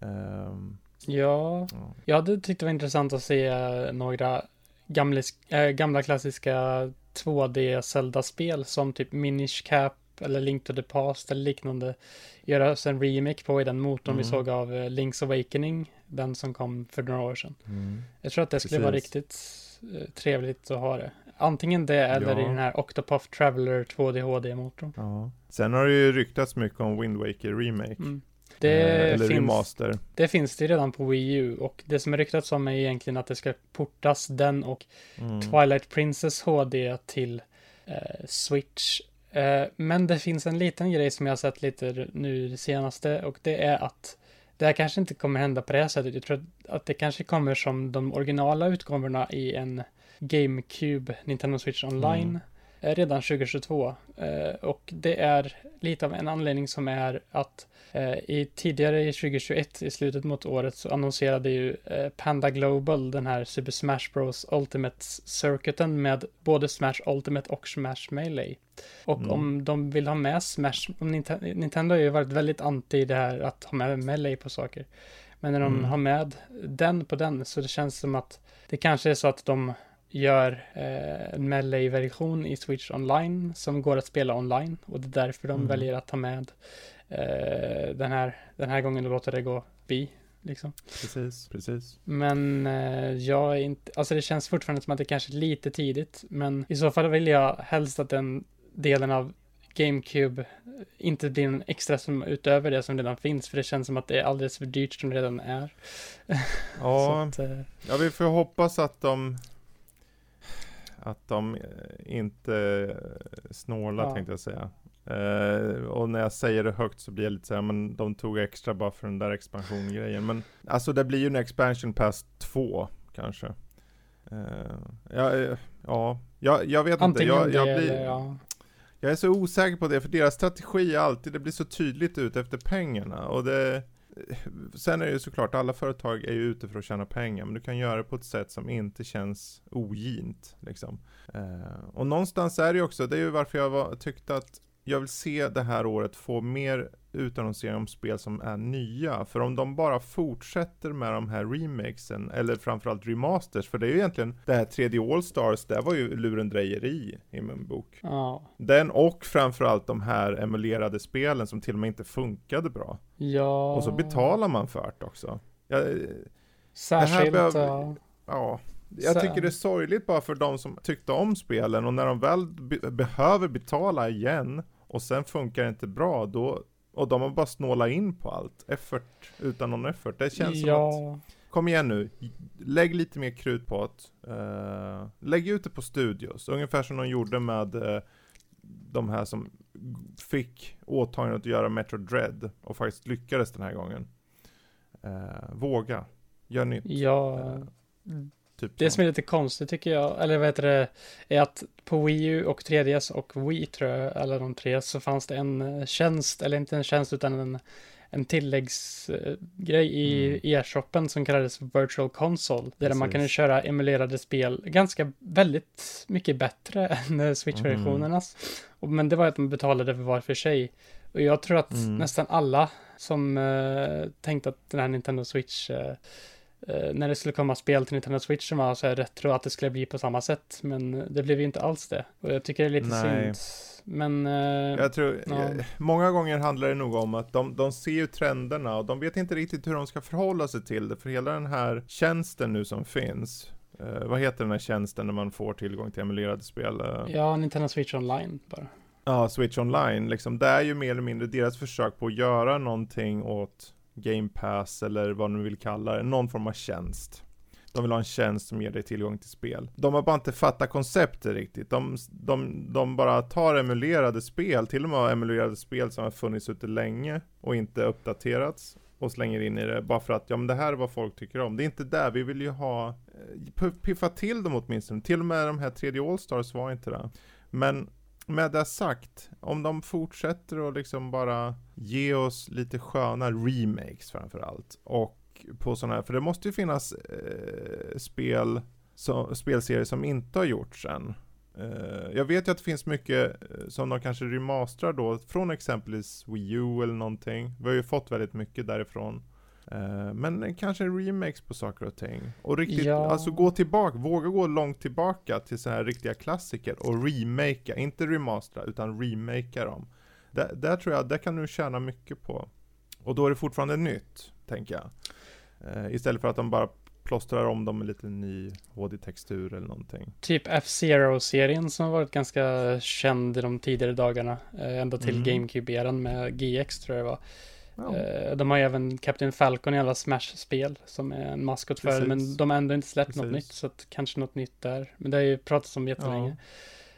Um, ja, ja, jag hade tyckt det var intressant att se några gamla, äh, gamla klassiska 2D Zelda-spel som typ Minish Cap eller Link to the Past eller liknande göras en remake på i den motorn mm. vi såg av eh, Link's Awakening, den som kom för några år sedan. Mm. Jag tror att det skulle Precis. vara riktigt eh, trevligt att ha det. Antingen det eller ja. i den här Octopath Traveler 2D HD-motorn. Ja. Sen har det ju ryktats mycket om Wind Waker Remake. Mm. Det eh, finns. Det finns det redan på Wii U och det som är ryktats om är egentligen att det ska portas den och mm. Twilight Princess HD till eh, Switch. Eh, men det finns en liten grej som jag har sett lite nu det senaste och det är att det här kanske inte kommer hända på det här sättet. Jag tror att det kanske kommer som de originala utgåvorna i en GameCube Nintendo Switch Online. Mm redan 2022. Eh, och det är lite av en anledning som är att Eh, I tidigare i 2021, i slutet mot året, så annonserade ju eh, Panda Global den här Super Smash Bros Ultimate Circuiten med både Smash Ultimate och Smash Melee. Och mm. om de vill ha med Smash, Nintendo har ju varit väldigt anti det här att ha med Melee på saker. Men när de mm. har med den på den så det känns som att det kanske är så att de gör eh, en Melee-version i Switch Online som går att spela online och det är därför de mm. väljer att ta med eh, den, här, den här gången och låta det gå bi. Liksom. Precis, precis. Men eh, jag är inte, alltså det känns fortfarande som att det kanske är lite tidigt, men i så fall vill jag helst att den delen av GameCube inte blir en extra som utöver det som redan finns, för det känns som att det är alldeles för dyrt som det redan är. Ja, att, eh, ja vi får hoppas att de att de eh, inte snålar ja. tänkte jag säga. Uh, och när jag säger det högt så blir jag lite såhär, men de tog extra bara för den där expansiongrejen. Men alltså det blir ju en expansion pass 2 kanske. Uh, ja, uh, ja, jag, vet Antingen inte. Jag, jag, blir, ja. jag är så osäker på det, för deras strategi är alltid, det blir så tydligt ut efter pengarna. Och det, Eh, sen är det ju såklart, alla företag är ju ute för att tjäna pengar, men du kan göra det på ett sätt som inte känns ogint. Liksom. Eh, och någonstans är det ju också, det är ju varför jag var, tyckte att jag vill se det här året få mer utannonsering om spel som är nya. För om de bara fortsätter med de här remakesen, eller framförallt remasters, för det är ju egentligen det här 3D All-Stars, det var ju lurendrejeri i min bok. Ja. Den och framförallt de här emulerade spelen som till och med inte funkade bra. Ja. Och så betalar man för det också. Jag, Särskilt, det behöver, ja. Jag tycker det är sorgligt bara för de som tyckte om spelen och när de väl be behöver betala igen och sen funkar det inte bra, då, och de har bara snålat in på allt. Effort utan någon effort. Det känns ja. som att, kom igen nu, lägg lite mer krut på att, uh, lägg ut det på studios. Ungefär som de gjorde med uh, de här som fick åtagandet att göra Metro Dread och faktiskt lyckades den här gången. Uh, våga, gör nytt. Ja. Typ det som är lite konstigt tycker jag, eller vad heter det, är att på Wii U och 3DS och Wii tror jag, eller de tre, så fanns det en eh, tjänst, eller inte en tjänst utan en, en tilläggsgrej i mm. e-shoppen som kallades Virtual Console. Där man kunde köra emulerade spel ganska, väldigt mycket bättre än eh, Switch-versionernas. Mm. Men det var att man betalade för var för sig. Och jag tror att mm. nästan alla som uh, tänkte att den här Nintendo Switch eh, när det skulle komma spel till Nintendo Switch som var så här retro, att det skulle bli på samma sätt. Men det blev ju inte alls det. Och jag tycker det är lite Nej. synd. Men... Eh, Jag tror, Ja. eh, många gånger handlar det nog om att de, de ser ju trenderna och de vet inte riktigt hur de ska förhålla sig till det, för hela den här tjänsten nu som finns, eh, vad heter den här tjänsten när man får tillgång till emulerade spel? Eh, ja, Nintendo Switch Online bara. Ja, Switch Online, liksom, det är ju mer eller mindre deras försök på att göra någonting åt Game Pass eller vad nu vill kalla det, någon form av tjänst. De vill ha en tjänst som ger dig tillgång till spel. De har bara inte fattat konceptet riktigt. De, de, de bara tar emulerade spel, till och med emulerade spel som har funnits ute länge och inte uppdaterats och slänger in i det bara för att, ja men det här är vad folk tycker om. Det är inte där, vi vill ju ha, eh, piffa till dem åtminstone. Till och med de här 3D Allstars var inte det. Men med det sagt, om de fortsätter att liksom bara ge oss lite sköna remakes framförallt. Och på sådana här, för det måste ju finnas eh, spel, så, spelserier som inte har gjorts än. Eh, jag vet ju att det finns mycket eh, som de kanske remasterar då, från exempelvis Wii U eller någonting. Vi har ju fått väldigt mycket därifrån. Eh, men kanske remakes på saker och ting. Och riktigt, Ja. alltså gå tillbaka, våga gå långt tillbaka till så här riktiga klassiker och remakea, inte remastera utan remakea dem. Där, där tror jag, där kan du tjäna mycket på. Och då är det fortfarande nytt, tänker jag. Eh, istället för att de bara plåstrar om dem med lite ny HD-textur eller någonting. Typ F-Zero-serien som har varit ganska känd i de tidigare dagarna. Eh, ända till Mm. GameCube-eran med GX tror jag det var. Ja, Eh, de har ju även Captain Falcon i alla Smash-spel som är en maskot för men de har ändå inte släppt något Precis. nytt, så att kanske något nytt där. Men det har ju pratats om jättelänge.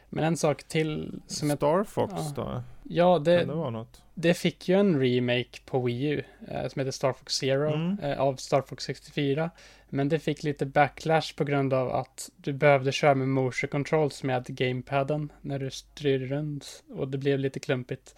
Men en sak till som jag... Star Fox ja. då? Ja, det, det något? det fick ju en remake på Wii U eh, som heter Star Fox Zero Mm. eh, av Star Fox 64. Men det fick lite backlash på grund av att du behövde köra med motion controls med gamepaden när du styrde runt och det blev lite klumpigt.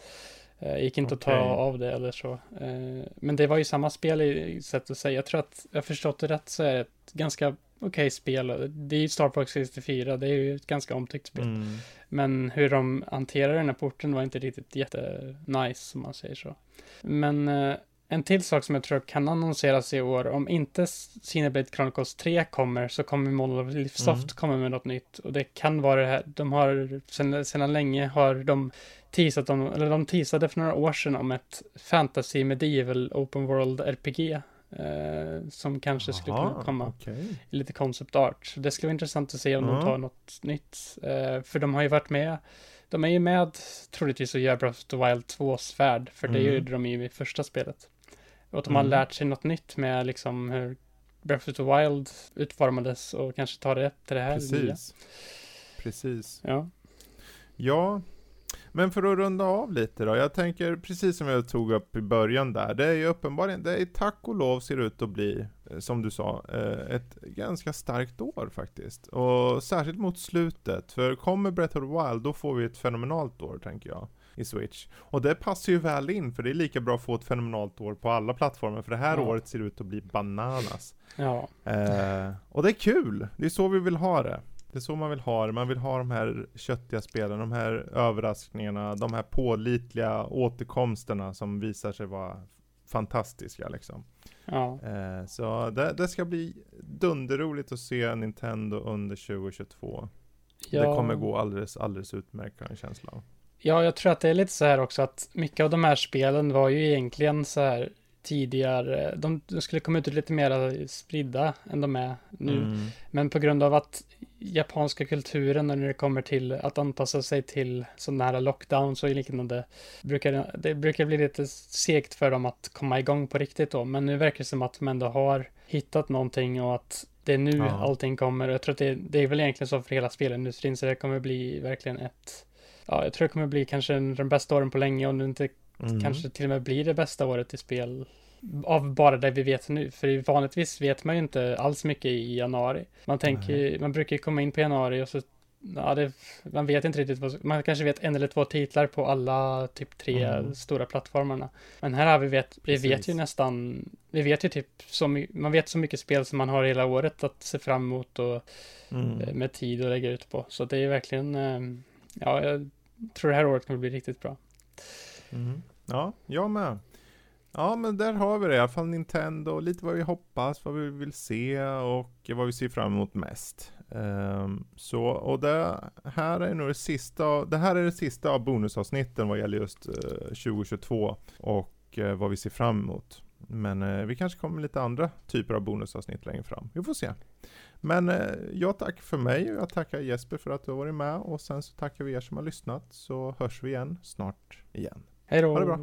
Eh, gick inte att ta av det eller så. Eh, men det var ju samma spel i sätt att säga. Jag tror att jag förstått det rätt så är det ett ganska okej spel. Det är ju Star Fox 64, det är ju ett ganska omtyckt spel. Mm. Men hur de hanterar den här porten var inte riktigt jätte-nice, om man säger så. Men eh, en till sak som jag tror kan annonseras i år, om inte Cineblade Chronicles 3 kommer, så kommer Monolith Soft Mm. komma med något nytt. Och det kan vara det här, de har, sedan, sedan länge har de teasat om, eller de teasade för några år sedan om ett fantasy medieval open world RPG. Eh, som kanske skulle kunna komma okej. i lite concept art. Så det skulle vara intressant att se om Ja. de tar något nytt. Eh, för de har ju varit med, de är ju med troligtvis och gör Breath of the Wild 2s värld, för det Mm. gjorde de ju i första spelet. Och de har Mm. lärt sig något nytt med liksom hur Breath of the Wild utformades och kanske tar det till det här nya. Precis. Precis. Ja. Ja, men för att runda av lite då. Jag tänker, precis som jag tog upp i början där, det är ju uppenbarligen, det är tack och lov ser ut att bli, eh, som du sa, eh, ett ganska starkt år faktiskt. Och särskilt mot slutet, för kommer Breath of the Wild, då får vi ett fenomenalt år tänker jag. I Switch. Och det passar ju väl in, för det är lika bra att få ett fenomenalt år på alla plattformar, för det här Ja. året ser ut att bli bananas. Ja. Eh, och det är kul, det är så vi vill ha det. Det är så man vill ha det, man vill ha de här köttiga spelen, de här överraskningarna, de här pålitliga återkomsterna som visar sig vara fantastiska liksom. Ja. Eh, så det, det ska bli dunderroligt att se Nintendo under 2022. ja. Det kommer gå alldeles, alldeles utmärkt har jag en känsla av. Ja, jag tror att det är lite så här också att mycket av de här spelen var ju egentligen så här tidigare, de, de skulle komma ut lite mer spridda än de är nu. Mm. Men på grund av att japanska kulturen när det kommer till att anpassa sig till sådana här lockdowns och liknande brukar det brukar bli lite segt för dem att komma igång på riktigt då. Men nu verkar det som att de ändå har hittat någonting och att det är nu Ja. allting kommer. Jag tror att det, det är väl egentligen så för hela spelindustrin så det kommer bli verkligen ett Ja, jag tror det kommer bli kanske de bästa åren på länge och nu inte Mm. kanske till och med blir det bästa året i spel av bara det vi vet nu. För vanligtvis vet man ju inte alls mycket i januari. Man tänker, man brukar ju komma in på januari och så, ja, det, man vet inte riktigt vad, man kanske vet en eller två titlar på alla typ tre Mm. stora plattformarna. Men här har vi vet, vi vet ju nästan, vi vet ju typ så man vet så mycket spel som man har hela året att se fram emot och Mm. eh, med tid att lägga ut på. Så det är verkligen, eh, ja, jag tror det här året kommer bli riktigt bra. Mm. Ja, jag med. Ja, men där har vi det i alla fall Nintendo, lite vad vi hoppas, vad vi vill se och vad vi ser fram emot mest. Um, så, och det här är nog det sista, det här är det sista av bonusavsnitten vad gäller just eh, uh, 2022 och uh, vad vi ser fram emot. Men uh, vi kanske kommer med lite andra typer av bonusavsnitt längre fram. Vi får se. Men jag tackar för mig och jag tackar Jesper för att du har varit med och sen så tackar vi er som har lyssnat så hörs vi igen snart igen. Hej då. Ha det bra.